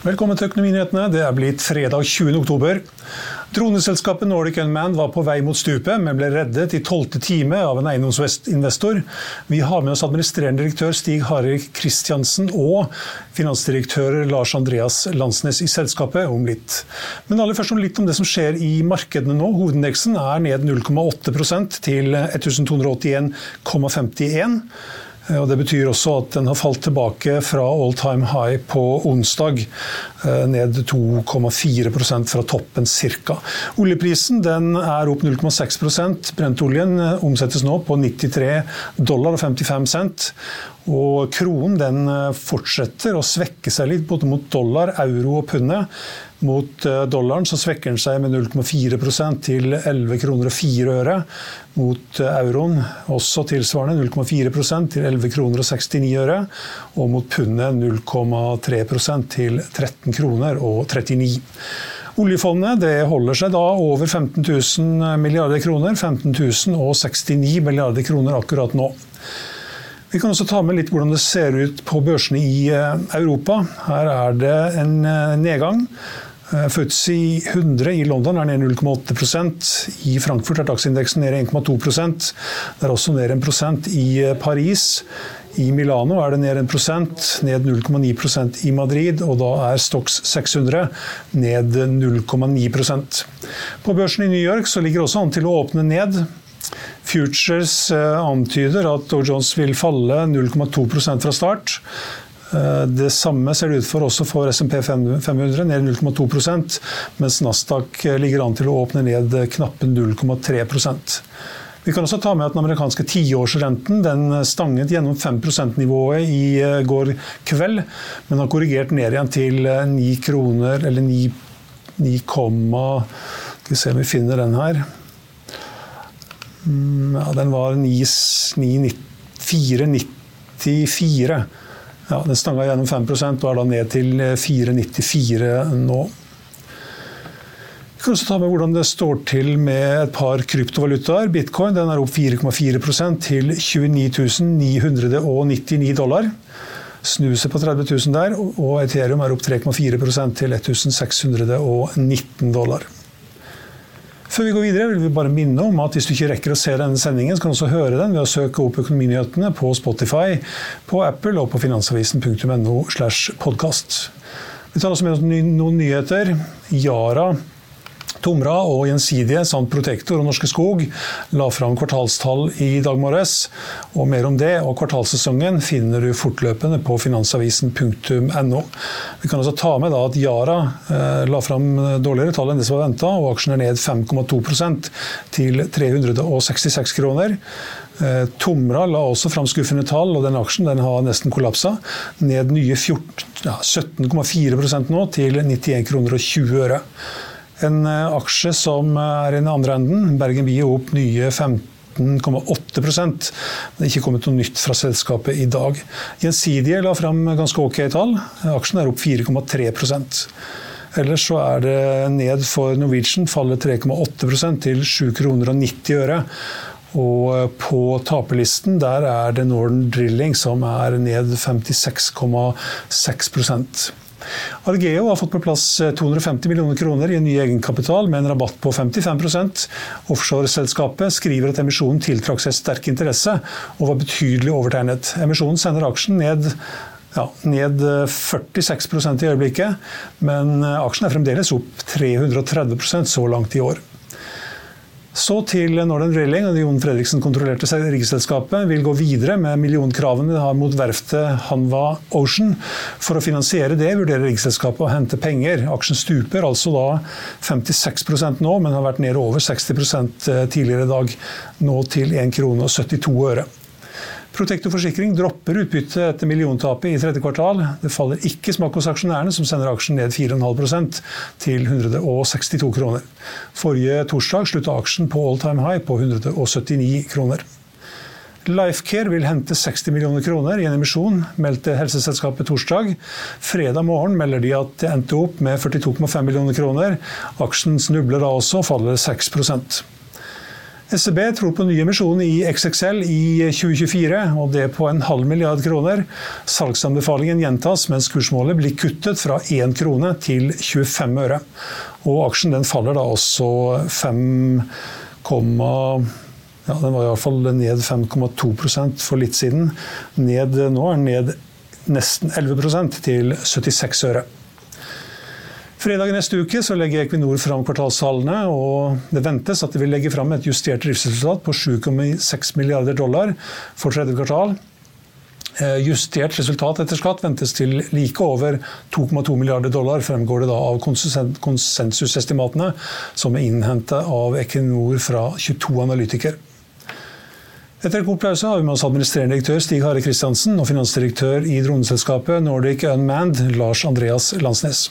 Velkommen til Økonominyhetene. Det er blitt fredag 20. oktober. Droneselskapet Nordic Unmanned var på vei mot stupet, men ble reddet i tolvte time av en eiendomsinvestor. Vi har med oss administrerende direktør Stig Harry Kristiansen og finansdirektør Lars Andreas Landsnes i selskapet om litt. Men aller først om litt om det som skjer i markedene nå. Hovedindeksen er ned 0,8% til 1281,51. Og Det betyr også at den har falt tilbake fra all time high på onsdag. Eh, ned 2,4% fra toppen ca. Oljeprisen er opp 0,6% Brentoljen eh, omsettes nå på 93 dollar og 55 cent. Og kronen eh, fortsetter å svekke seg litt både mot dollar, euro og pundet. Mot eh, dollaren så svekker den seg med 0,4% til 11 kroner og 4 øre. Mot eh, euroen også tilsvarende 0,4% til 11 kroner og 69 øre. Og mot pundet 0,3% til 13 kroner og 39. Oljefondet det holder seg da over 15 000 milliarder kroner. 15 069 milliarder kroner akkurat nå. Vi kan også ta med litt hvordan det ser ut på børsene i eh, Europa. Her er det en nedgang. Eh, FTSE 100 i London er ned 0,8% I Frankfurt er dagsindeksen ned 1,2 Det er også ned 1% i eh, Paris. I Milano er det ned 1% ned 0,9% i Madrid. Og da er Stox 600 ned 0,9% På børsen i New York ligger også an til å åpne ned. Futures eh, antyder at Dow Jones vil falle 0,2% fra start. Eh, det samme ser det ut for også for SMP 500, ned 0,2% mens Nasdaq eh, ligger an til å åpne ned knappe 0,3% vi kan også ta med at Den amerikanske tiårsrenten den stanget gjennom 5 %-nivået i eh, går kveld, men har korrigert ned igjen til 9 kroner, eller 9, 9, Skal vi se om vi finner den her. Mm, ja, den var 4,94. Ja, den stanga gjennom 5% og er da ned til 4,94 eh, nå. Vi kan også ta med hvordan det står til med et par kryptovalutaer. Bitcoin den er opp 4,4 til 29 999 dollar. Snuset på 30 000 der, og Ethereum er opp 3,4% til 1619 dollar. Før vi går videre, vil vi bare minne om at hvis du ikke rekker å se denne sendingen, så kan du også høre den ved å søke opp Økonominyhetene på Spotify, på Apple og på finansavisen.no slash podkast. Vi tar også med oss noen nyheter. Yara Tomra og Gjensidige samt Protektor og Norske Skog la fram kvartalstall i dag morges. Og mer om det og kvartalssesongen finner du fortløpende på finansavisen.no. Vi kan også ta med at Yara eh, la fram dårligere tall enn det som var venta, og aksjen er ned 5,2% til 366 kroner. Eh, Tomra la også fram skuffende tall, og den aksjen den har nesten kollapsa. Ned nye ja, 17,4% nå, til 91 kroner og 20 øre. En eh, aksje som er i den andre enden, Bergen Bie opp nye 15,8 Det er ikke kommet noe nytt fra selskapet i dag. Gjensidige la fram ganske ok tall. Aksjen er opp 4,3% Ellers så er det ned for Norwegian, faller 3,8% til 7 kroner og 90 øre. Og eh, på taperlisten der er det Northern Drilling som er ned 56,6 Argeo har fått på plass 250 millioner kroner i en ny egenkapital med en rabatt på 55% Offshoreselskapet skriver at emisjonen tiltrakk seg sterk interesse og var betydelig overtegnet. Emisjonen sender aksjen ned ja, ned 46% i øyeblikket, men aksjen er fremdeles opp 330% så langt i år. Så til Northern Drilling, og Jon Fredriksen-kontrollerte riggselskapet, vil gå videre med millionkravene de har mot verftet Hanva Ocean. For å finansiere det vurderer riggselskapet å hente penger. Aksjen stuper altså da 56% nå, men har vært nede over 60 eh, tidligere i dag. Nå til 1 krone og 72 øre. Protector Forsikring dropper utbytte etter milliontapet i tredje kvartal. Det faller ikke smak hos aksjonærene, som sender aksjen ned 4,5% til 162 kroner. Forrige torsdag slutta aksjen på all time high på 179 kroner. Lifecare vil hente 60 millioner kroner i en emisjon, meldte helseselskapet torsdag. Fredag morgen melder de at det endte opp med 42,5 millioner kroner. Aksjen snubler da også, faller 6 SEB tror på ny emisjon i XXL i 2024, og det på en halv milliard kroner. Salgsanbefalingen gjentas, mens kursmålet blir kuttet fra 1 krone til 25 øre. Og aksjen den faller da også 5, ja, den var iallfall ned 5,2% for litt siden. Ned, nå er den ned nesten 11% til 76 øre. Fredag neste uke så legger Equinor fram kvartalstallene, og det ventes at de vil legge fram et justert driftsresultat på 7,6 milliarder dollar for tredje kvartal. Eh, justert resultat etter skatt ventes til like over 2,2 milliarder dollar, fremgår det da av konsensusestimatene som er innhentet av Equinor fra 22 analytikere. Etter en kort pause har vi med oss administrerende direktør Stig Hare Kristiansen og finansdirektør i droneselskapet Nordic Unmanned, Lars Andreas Landsnes.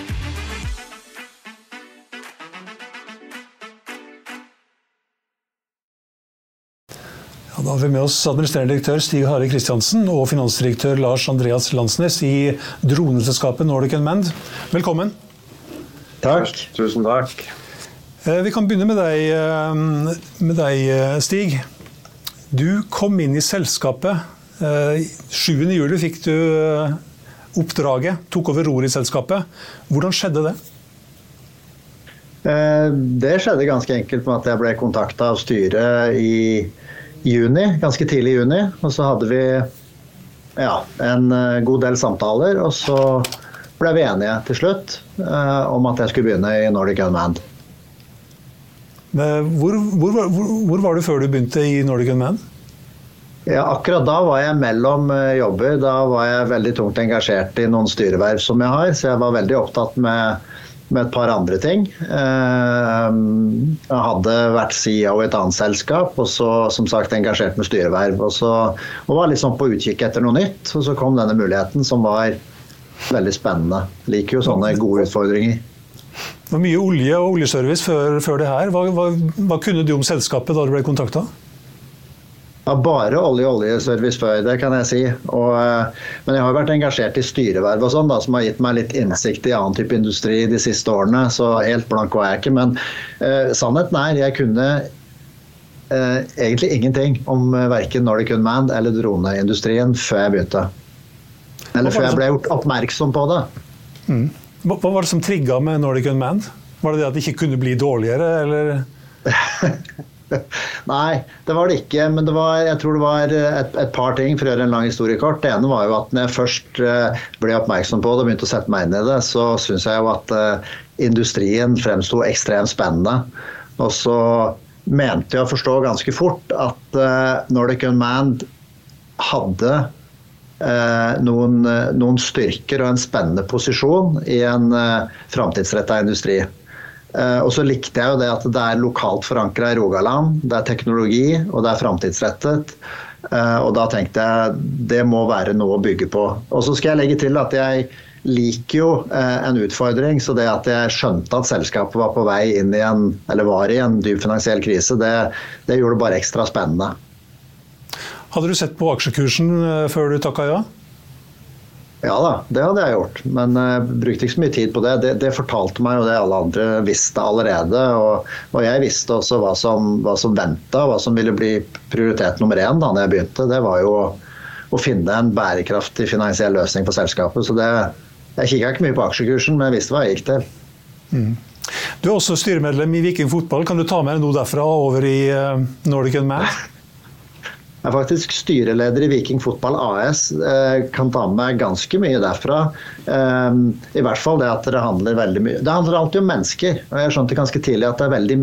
Da har vi med oss administrerende direktør Stig Hare Kristiansen og finansdirektør Lars Andreas Landsnes i droneselskapet Nordic Unmanned. Velkommen. Takk. Tusen takk. Eh, vi kan begynne med deg, eh, med deg, eh, Stig. Du kom inn i selskapet. 7.7 fikk du oppdraget, tok over roret i selskapet. Hvordan skjedde det? Det skjedde ganske enkelt med at jeg ble kontakta av styret i juni, ganske tidlig i juni. Og så hadde vi ja, en eh, god del samtaler, og så ble vi enige til slutt eh, om at jeg skulle begynne i Nordic Unmanned. Hvor, hvor, hvor, hvor, var du før du begynte i Nordic Unmanned? Ja, akkurat da var jeg mellom eh, jobber. Da var jeg veldig tungt engasjert i noen styreverv som jeg har, så jeg var veldig opptatt med med et par andre ting. Eh, jeg hadde vært CEO i et annet selskap og så som sagt engasjert med styreverv. Og, så, og var liksom på utkikk etter noe nytt. Og så kom denne muligheten som var veldig spennende. Jeg Liker jo sånne gode utfordringer. Det var mye olje og oljeservice før, før det her. Hva, hva, hva, kunne du om selskapet da du ble kontakta? Ja, bare olje og oljeservice før, det kan jeg si. Og, eh, men jeg har vært engasjert i styreverv og sånn, som har gitt meg litt innsikt i annen type industri de siste årene. Så helt blank var jeg ikke. Men eh, sannheten er, jeg kunne eh, egentlig ingenting om uh, verken Nordic Unmanned eller droneindustrien før jeg begynte. Eller før jeg ble gjort oppmerksom på det. Mm. Hva var det som trigga med Nordic Unmanned? Var det det at det ikke kunne bli dårligere, eller? Nei, det var det ikke. Men det var, jeg tror det var et, et, par ting for å gjøre en lang historie kort. Det ene var jo at når jeg først eh, ble oppmerksom på det og begynte å sette meg inn i det, så syns jeg jo at uh, industrien fremsto ekstremt spennende. Og så mente jeg å forstå ganske fort at uh, Nordic Unmanned hadde noen, noen, styrker og en spennende posisjon i en uh, framtidsretta industri. Eh, og så likte jeg jo det at det er lokalt forankra i Rogaland. Det er teknologi, og det er framtidsrettet. Eh, og da tenkte jeg det må være noe å bygge på. Og så skal jeg legge til at jeg liker jo en utfordring. Så det at jeg skjønte at selskapet var på vei inn i en, eller var i en dyp finansiell krise, det, det gjorde det bare ekstra spennende. Hadde du sett på aksjekursen før du takka ja? Ja da, det hadde jeg gjort. Men jeg uh, brukte ikke så mye tid på det. det. det. fortalte meg jo det alle andre visste allerede. Og, og jeg visste også hva som, hva som venta, hva som ville bli prioritet nummer én da når jeg begynte. Det var jo å finne en bærekraftig finansiell løsning for selskapet. Så det, jeg kikka ikke mye på aksjekursen, men jeg visste hva jeg gikk til. Mm. Du er også styremedlem i Viking fotball. Kan du ta med deg noe derfra over i uh, Nordic Unmanned? Jeg er faktisk styreleder i Viking Fotball AS. Eh, kan ta med meg ganske mye derfra. Eh, I hvert fall det at det handler veldig mye Det handler alltid om mennesker. og Jeg skjønte ganske tidlig at det er veldig,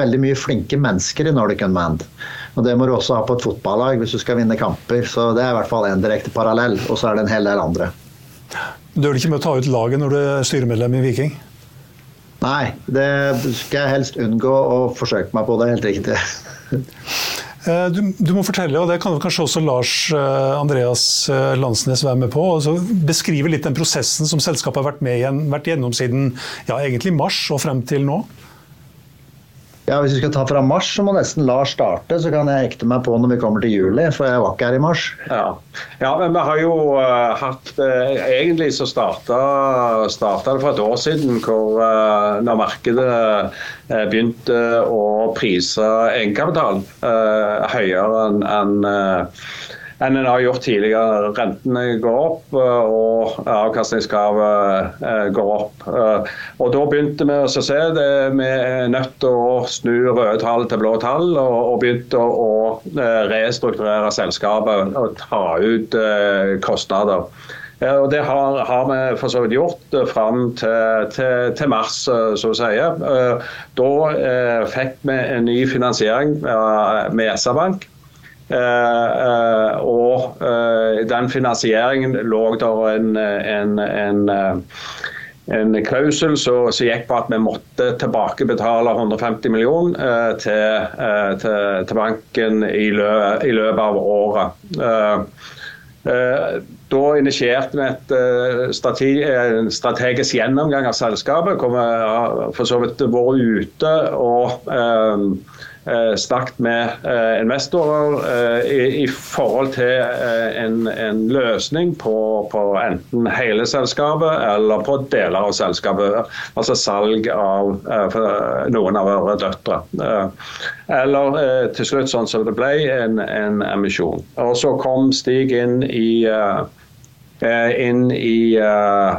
veldig mye flinke mennesker i Nordic Unmanned. Og Det må du også ha på et fotballag hvis du skal vinne kamper. Så det er i hvert fall en direkte parallell. Og så er det en hel del andre. Du det ikke med å ta ut laget når du er styremedlem i Viking? Nei, det skal jeg helst unngå å forsøke meg på. Det er helt riktig. Eh, du, du, må fortelle, og det kan kanskje også Lars eh, Andreas eh, Landsnes være med på, altså beskrive litt den prosessen som selskapet har vært, med, vært gjennom siden ja, egentlig mars og frem til nå? Ja, Hvis vi skal ta fra mars, så må nesten Lars starte. Så kan jeg ekte meg på når vi kommer til juli, for jeg var ikke her i mars. Ja, ja men vi har jo uh, hatt uh, Egentlig så starta, starta, det for et år siden, hvor uh, når markedet begynte å prise egenkapital høyere enn en, enn en har gjort tidligere. Rentene går opp, eh, og avkastningskravet eh, går opp. Eh, og Da begynte vi å se det. Vi er nødt til å snu røde tall til blå tall, og begynte å restrukturere selskapet og ta ut kostnader. Og Det har, har, vi for så vidt gjort fram til, til, til, mars, så å si. Da fikk vi en ny finansiering med SR-Bank. Eh, eh, og eh, den finansieringen lå der en, en, en en klausul som gikk på at vi måtte tilbakebetale 150 millioner til, til, til, banken i, lø, i, løpet av året. Da initierte vi et strategi, strategisk gjennomgang av selskapet, hvor vi har for så vidt vært ute og snakket med eh, investorer eh, i, forhold til en, en løsning på, på, enten hele selskapet eller på deler av selskapet. Altså salg av noen av våre døtre. Eller til slutt, sånn som det ble, en, en emisjon. Og så kom Stig inn i inn i, uh,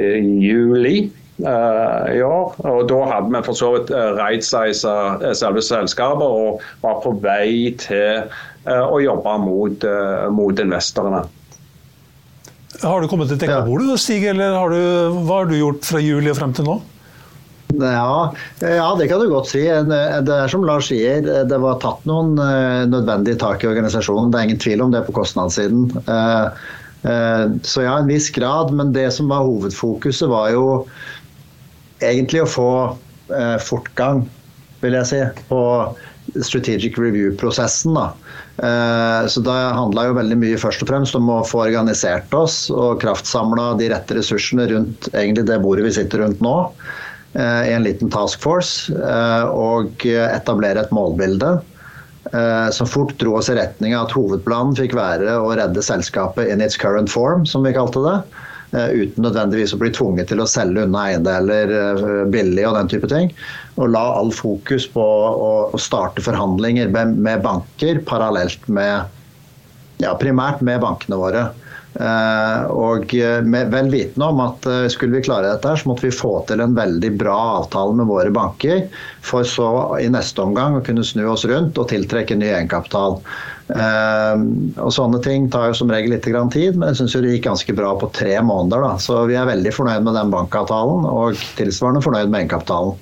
i juli i år. Og Da hadde vi for så vidt uh, right-siza uh, selve selskapet og var på vei til å jobbe mot, mot investorene. Har du kommet til dekkebordet, Stig, eller har du, hva har du gjort fra juli og frem til nå? Ja, ja, det kan du godt si. Det er som Lars sier, det var tatt noen nødvendige tak i organisasjonen. Det er ingen tvil om det på kostnadssiden. Så ja, en viss grad. Men det som var hovedfokuset, var jo egentlig å få eh, fortgang, vil jeg si, på strategic review-prosessen. da. Eh, så det handla jo veldig mye først og fremst om å få organisert oss og kraftsamla de rette ressursene rundt egentlig det bordet vi sitter rundt nå, eh, i en liten task force, eh, og etablere et målbilde. Eh, som fort dro oss i retning av at hovedplanen fikk være å redde selskapet in its current form, som vi kalte det. Eh, uten nødvendigvis å bli tvunget til å selge unna eiendeler eh, billig og den type ting. Og la all fokus på å starte forhandlinger med banker parallelt med ja, primært med bankene våre. Eh, og med vel vitende om at skulle vi klare dette, så måtte vi få til en veldig bra avtale med våre banker, for så i neste omgang å kunne snu oss rundt og tiltrekke ny egenkapital. Og Sånne ting tar jo som regel litt tid, men jeg syns det gikk ganske bra på tre måneder. Da. Så vi er veldig fornøyd med den bankavtalen, og tilsvarende fornøyd med egenkapitalen.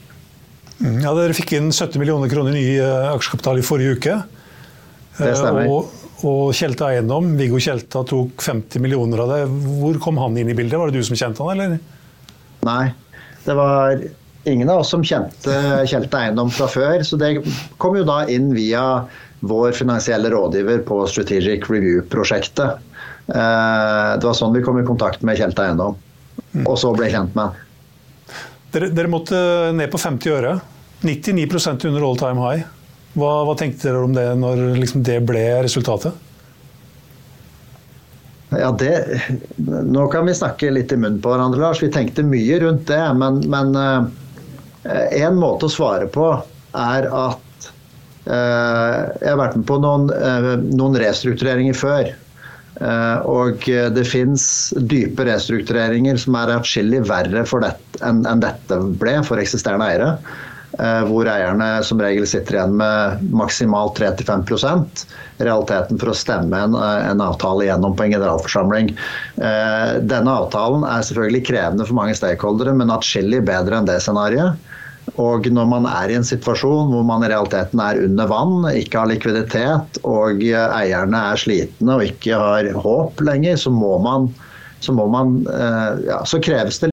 Mm, ja, Dere fikk inn 70 millioner kroner ny aksjekapital i forrige uke. Det stemmer. Og, og Kjelta Eiendom, Viggo Kjelta tok 50 millioner av det. Hvor kom han inn i bildet? Var det du som kjente han, eller? Nei, det var ingen av oss som kjente Kjelta Eiendom fra før. Så det kom jo da inn via vår finansielle rådgiver på Strategic Review-prosjektet. Det var sånn vi kom i kontakt med Kjelta Eiendom, og så ble jeg kjent med han. Dere, dere, måtte ned på 50 øre. 99% under all time high. Hva, hva, tenkte dere om det når liksom det ble resultatet? Ja, det, Nå kan vi snakke litt i munnen på hverandre, Lars. Vi tenkte mye rundt det. Men, men uh, en måte å svare på er at uh, jeg har vært med på noen, uh, noen restruktureringer før. Og det fins dype restruktureringer som er atskillig verre enn dette ble for eksisterende eiere. Eh, hvor eierne som regel sitter igjen med maksimalt 3-5% realiteten for å stemme en, eh, en, avtale igjennom på en generalforsamling. Eh, denne avtalen er selvfølgelig krevende for mange stakeholdere, men atskillig bedre enn det scenarioet. Og når man er i en situasjon hvor man i realiteten er under vann, ikke har likviditet, og eierne er slitne og ikke har håp lenger, så må man, så, må man, ja, så kreves det?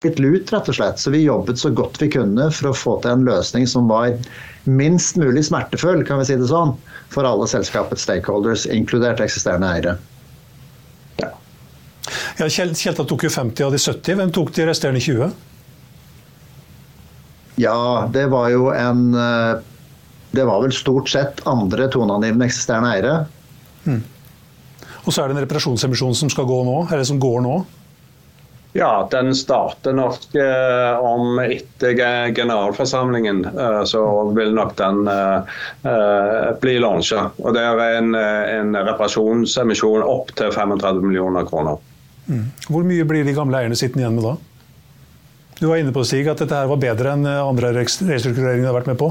Lut, rett og slett. Så vi jobbet så godt vi kunne for å få til en løsning som var minst mulig smertefull, kan vi si det sånn, for alle selskapets stakeholders, inkludert eksisterende eiere. Ja. Ja, Kjelta tok jo 50 av de 70. Hvem tok de resterende 20? Ja, det var jo en eh, Det var vel stort sett andre toneangivende eksisterende eiere. Mm. Og så er det en reparasjonsemisjon som skal gå nå, eller som går nå? Ja, den starter nok eh, om etter generalforsamlingen. Eh, så vil nok den eh, eh bli launcha. Og det er en, eh, en reparasjonsemisjon opp til 35 millioner kroner. Mm. Hvor mye blir de gamle eierne sittende igjen med da? Du var inne på Stig, at dette her var bedre enn andre restruktureringer du har vært med på?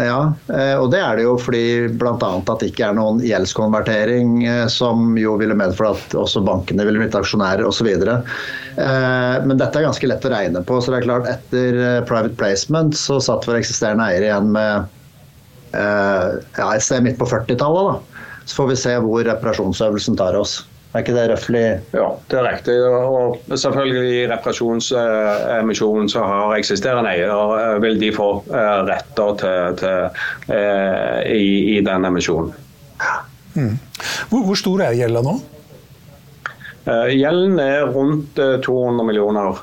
Ja, eh, og det er det jo fordi bl.a. at det ikke er noen gjeldskonvertering, eh, som jo ville medført at også bankene ville blitt aksjonærer osv. Eh, men dette er ganske lett å regne på. så det er klart Etter private placement så satt vår eksisterende eier igjen med ja, et sted midt på 40-tallet. Så får vi se hvor reparasjonsøvelsen tar oss. Er ikke det røftlig? Ja, det er riktig. Og selvfølgelig i reparasjonsemisjonen så har eksisterende eier eh, vil de få eh, retter til, til, eh, i, i den emisjonen. Mm. Hvor, hvor, stor er gjelda nå? Gjelden er rundt 200 millioner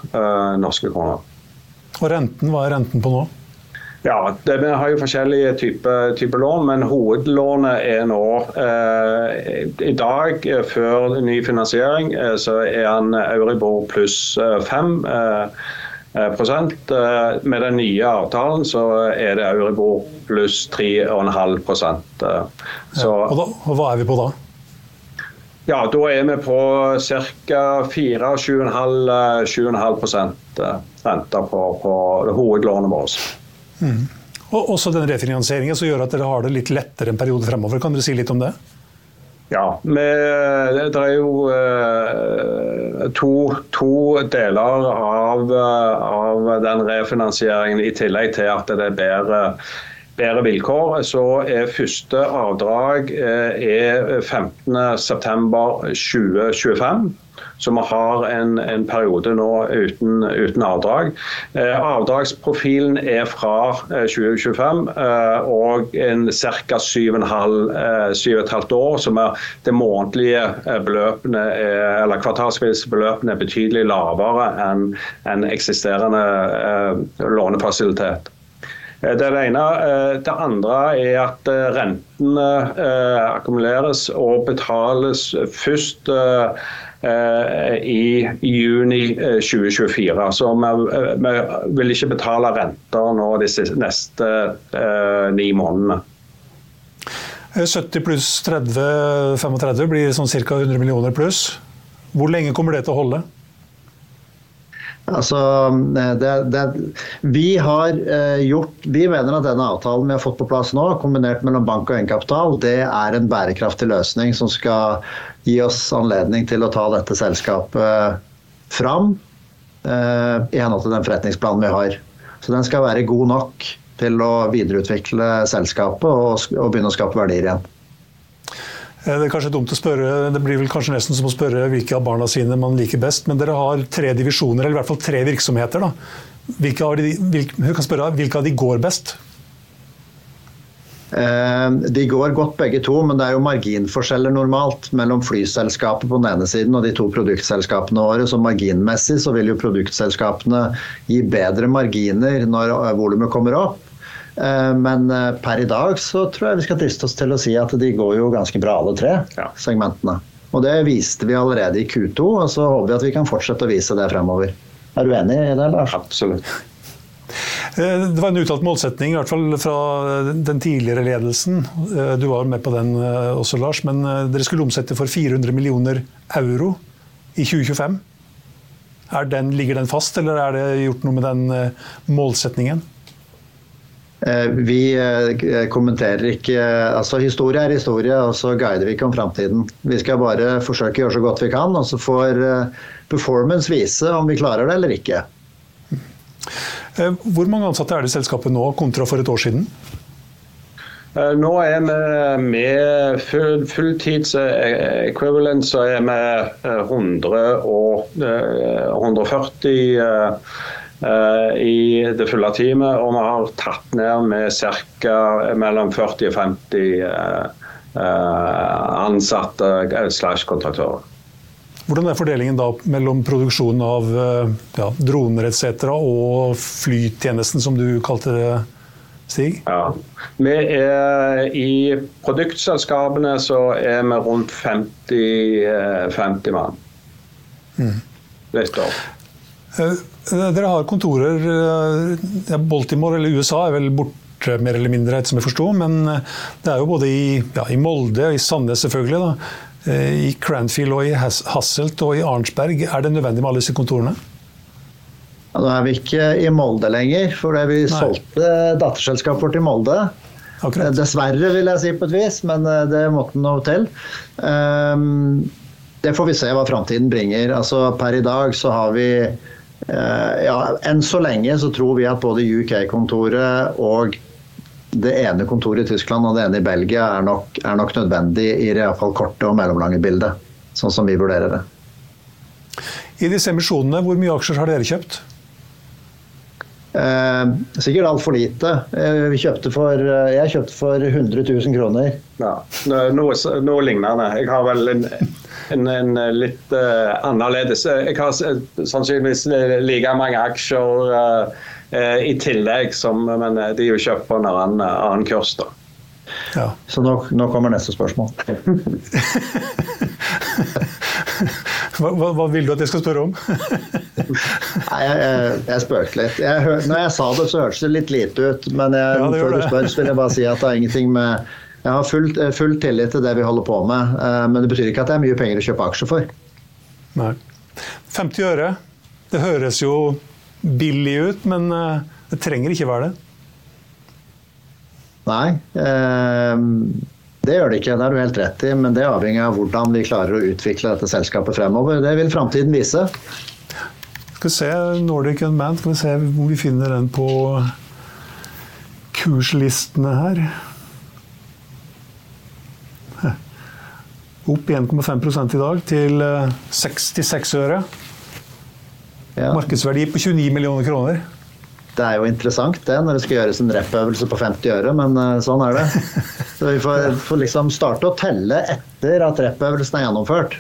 norske kroner. Og renten, hva er renten på nå? Ja, det, Vi har jo forskjellige typer type lån, men hovedlånet er nå eh, I dag, eh, før ny finansiering, eh, så er han Euribor pluss 5 eh, eh, prosent. Eh, med den nye avtalen så er det Euribor pluss 3,5 prosent. Så, ja, og, da, og hva er vi på da? Ja, Da er vi på ca. 4-7,5 rente på, på hovedlånet vårt. Mm. Og også den refinansieringen som gjør at dere har det litt lettere en periode fremover. Kan dere si litt om det? Ja, det er jo uh, to, to, deler av, av, den refinansieringen, i tillegg til at det er bedre, bedre vilkår. Så er første avdrag uh, er 15.9.2025. Så vi har en, en periode nå uten, uten avdrag. Eh, avdragsprofilen er fra eh, 2025 eh, og en ca. 7,5 år. som er det månedlige eh, beløpene, er, eller kvartalsvise er betydelig lavere enn en eksisterende eh, lånefasilitet. Eh, det er det ene. Det andre er at rentene akkumuleres og betales først Eh, i juni 2024. Eh, Så vi, eh, vil ikke betale renter nå de neste eh, ni månedene. 70 pluss 30, 35 blir sånn ca. 100 millioner pluss. Hvor lenge kommer det til å holde? Altså, det, det, vi har eh, gjort Vi mener at denne avtalen vi har fått på plass nå, kombinert mellom bank og egenkapital, det er en bærekraftig løsning som skal gi oss anledning til å ta dette selskapet fram eh, i henhold til den forretningsplanen vi har. Så den skal være god nok til å videreutvikle selskapet og, og begynne å skape verdier igjen. Eh, det er kanskje dumt å spørre, det blir vel kanskje nesten som å spørre hvilke av barna sine man liker best, men dere har tre divisjoner, eller i hvert fall tre virksomheter. da. Hvilke av de, hvilke, kan spørre, hvilke av de går best? Eh, de går godt begge to, men det er jo marginforskjeller normalt mellom flyselskapet på den ene siden og de to produktselskapene våre. Så marginmessig så vil jo produktselskapene gi bedre marginer når volumet kommer opp. Eh, men eh, per i dag så tror jeg vi skal driste oss til å si at de går jo ganske bra alle tre ja. segmentene. Og det viste vi allerede i Q2, og så håper vi at vi kan fortsette å vise det fremover. Er du enig i det, Lars? Absolutt. Eh, det var en uttalt målsetning, i hvert fall fra den tidligere ledelsen. Du var med på den også, Lars. Men dere skulle omsette for 400 millioner euro i 2025. Den, ligger den fast, eller er det gjort noe med den målsetningen? Eh, vi eh, kommenterer ikke altså Historie er historie, og så guider vi ikke om framtiden. Vi skal bare forsøke å gjøre så godt vi kan, og så får eh, performance vise om vi klarer det eller ikke. Hvor mange ansatte er det i selskapet nå, kontra for et år siden? Nå er vi med full, fulltids equivalent så er vi 100 og 140 Eh, i det fulle teamet, og vi har tatt ned med ca. mellom 40 og 50 eh, eh, ansatte slash kontraktører. Hvordan er fordelingen da mellom produksjonen av ja, droner etc. og flytjenesten, som du kalte det, Stig? Ja. Vi er, I produktselskapene så er vi rundt 50, 50 mann. Mm. Eh, dere har kontorer ja, Baltimore eller USA er vel borte mer eller mindre, etter som jeg forsto. Men eh, det er jo både i, ja, i Molde, i Sandnes selvfølgelig, da, eh, i Cranfield og i Hasselt og i Arnsberg. Er det nødvendig med alle disse kontorene? Ja, nå er vi ikke i Molde lenger, for vi Nei. solgte datterselskapet vårt i Molde. Akkurat. Dessverre, vil jeg si på et vis, men det måtte noe til. Um, det får vi se hva framtiden bringer. Altså, per i dag så har vi Eh, ja, enn så lenge så tror vi at både UK-kontoret og det ene kontoret i Tyskland og det ene i Belgia er nok, er nok nødvendig i det fall korte og mellomlange bildet. Sånn som vi vurderer det. I disse emisjonene, hvor mye aksjer har dere kjøpt? Eh, sikkert altfor lite. Eh, vi kjøpte for, eh, jeg kjøpte for 100 000 kroner. Ja, noe, noe lignende. Jeg har vel en en, en litt uh, annerledes Jeg har sannsynligvis like mange aksjer uh, uh, i tillegg, som, men de er jo kjøpt på en annen, annen kurs. da. Ja. Så nå, nå, kommer neste spørsmål. hva, hva, hva, vil du at jeg skal spørre om? Nei, jeg, jeg, jeg spøkte litt. Jeg, når jeg sa det, så hørtes det litt lite ut. Men jeg, ja, før du spør, så vil jeg bare si at det er ingenting med jeg har full, eh, full, tillit til det vi holder på med, eh, men det betyr ikke at det er mye penger å kjøpe aksjer for. Nei. 50 øre, det høres jo billig ut, men eh, det trenger ikke være det. Nei, det gjør det ikke, det har du helt rett i. Men det avhenger av hvordan vi klarer å utvikle dette selskapet fremover. Det vil framtiden vise. Skal vi se Nordic Unmanned, skal vi se om vi finner den på kurslistene her. Opp 1,5 i dag til 66 eh, øre. Ja. Markedsverdi på 29 millioner kroner. Det er jo interessant det, når det skal gjøres en rep-øvelse på 50 øre, men eh, sånn er det. Så vi får, får liksom starte å telle etter at rep-øvelsen er gjennomført.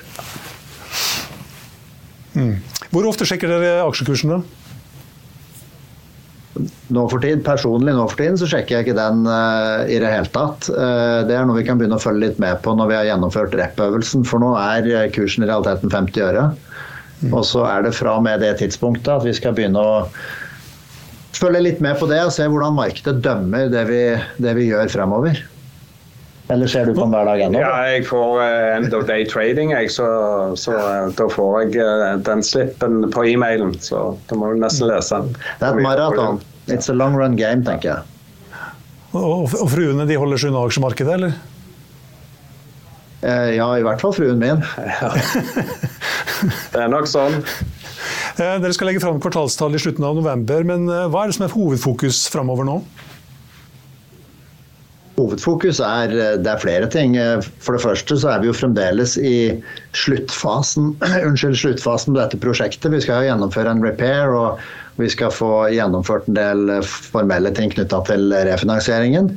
Mm. Hvor ofte sjekker dere aksjekursen, da? nå for tid, Personlig nå for tiden så sjekker jeg ikke den uh, i det hele tatt. Uh, det er noe vi kan begynne å følge litt med på når vi har gjennomført rep-øvelsen, for nå er kursen i realiteten 50 øre. Mm. Og så er det fra og med det tidspunktet at vi skal begynne å følge litt med på det og se hvordan markedet dømmer det vi, det vi gjør fremover. Eller ser du på den hver dag ennå? Ja, jeg får uh, end of day trading, jeg, så, så uh, da får jeg uh, den slippen på e-mailen. Så da må du nesten lese den. Det er et maraton. It's a long run game, tenker jeg. Og, og fruene de holder seg unna aksjemarkedet, eller? Eh, ja, i hvert fall fruen min. Ja. Det er nok sånn. Eh, dere skal legge fram kvartalstall i slutten av november, men eh, hva er det som er hovedfokus framover nå? Hovedfokus er, det er flere ting. For det første så er vi jo fremdeles i sluttfasen, unnskyld, sluttfasen på dette prosjektet. Vi skal gjennomføre en repair og vi skal få gjennomført en del formelle ting knytta til refinansieringen.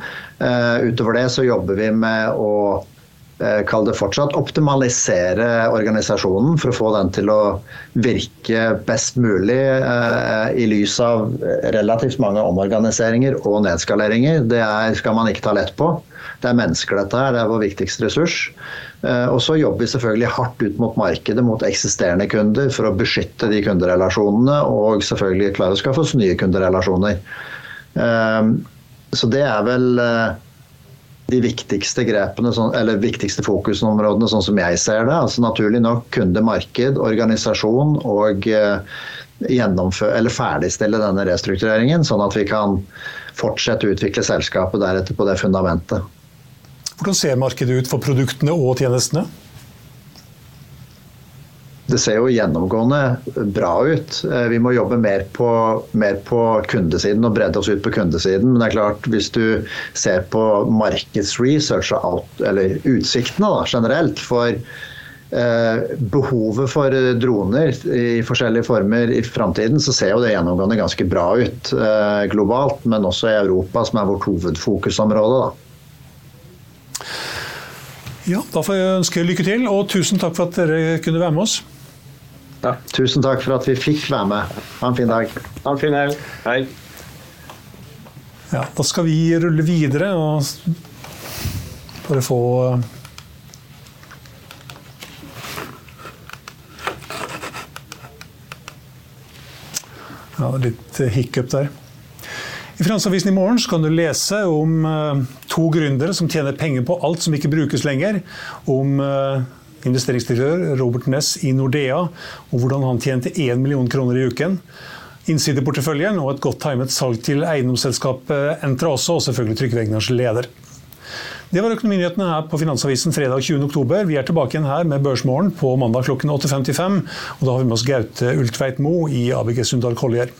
Utover det så jobber vi med å Eh, kall det fortsatt, optimalisere organisasjonen for å få den til å virke best mulig eh, i lys av relativt mange omorganiseringer og nedskaleringer. Det er, skal man ikke ta lett på. Det er mennesker, dette her. Det er vår viktigste ressurs. Eh, og så jobber vi selvfølgelig hardt ut mot markedet, mot eksisterende kunder, for å beskytte de kunderelasjonene, og selvfølgelig klare å skaffe oss nye kunderelasjoner. Eh, så det er vel eh, de viktigste grepene, sånn, eller viktigste fokusområdene, sånn som jeg ser det. altså Naturlig nok kunde, marked, organisasjon og eh, eller ferdigstille denne restruktureringen, sånn at vi kan fortsette å utvikle selskapet deretter på det fundamentet. Hvordan ser markedet ut for produktene og tjenestene? Det ser jo gjennomgående bra ut. Eh, vi må jobbe mer på, mer på, kundesiden og bredde oss ut på kundesiden. Men det er klart, hvis du ser på markedsresearch eller utsiktene da, generelt for eh, behovet for droner i forskjellige former i framtiden, så ser jo det gjennomgående ganske bra ut eh, globalt. Men også i Europa, som er vårt hovedfokusområde. da. Ja, Da får jeg ønske lykke til, og tusen takk for at dere kunne være med oss. Ja. Tusen takk for at vi fikk være med. Ha en fin dag. Ha en fin helg. Hei. Ja, da skal vi rulle videre og bare få Ja, litt hiccup der. I Finansavisen i morgen kan du lese om uh, to gründere som tjener penger på alt som ikke brukes lenger. Om uh, investeringsdirektør Robert Ness i Nordea, og hvordan han tjente 1 million kroner i uken. Innsideporteføljen og et godt timet salg til eiendomsselskapet Entra også, og selvfølgelig Trygve leder. Det var Økonominyhetene her på Finansavisen fredag 20.10. Vi er tilbake igjen her med Børsmorgen på mandag klokken 8.55. Og da har vi med oss Gaute Ultveit Mo i ABG Sundal Collier.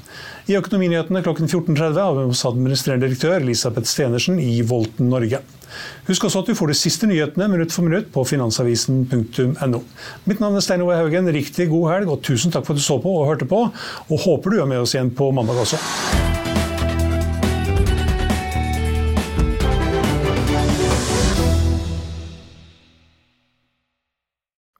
I Økonominyhetene klokken 14.30 har vi med oss administrerende direktør Elisabeth Stenersen i Volten Norge. Husk også at du får de siste nyhetene minutt for minutt på finansavisen.no. Mitt navn er Stein Ove Haugen. Riktig god helg, og tusen takk for at du så på og hørte på. Og håper du er med oss igjen på mandag også.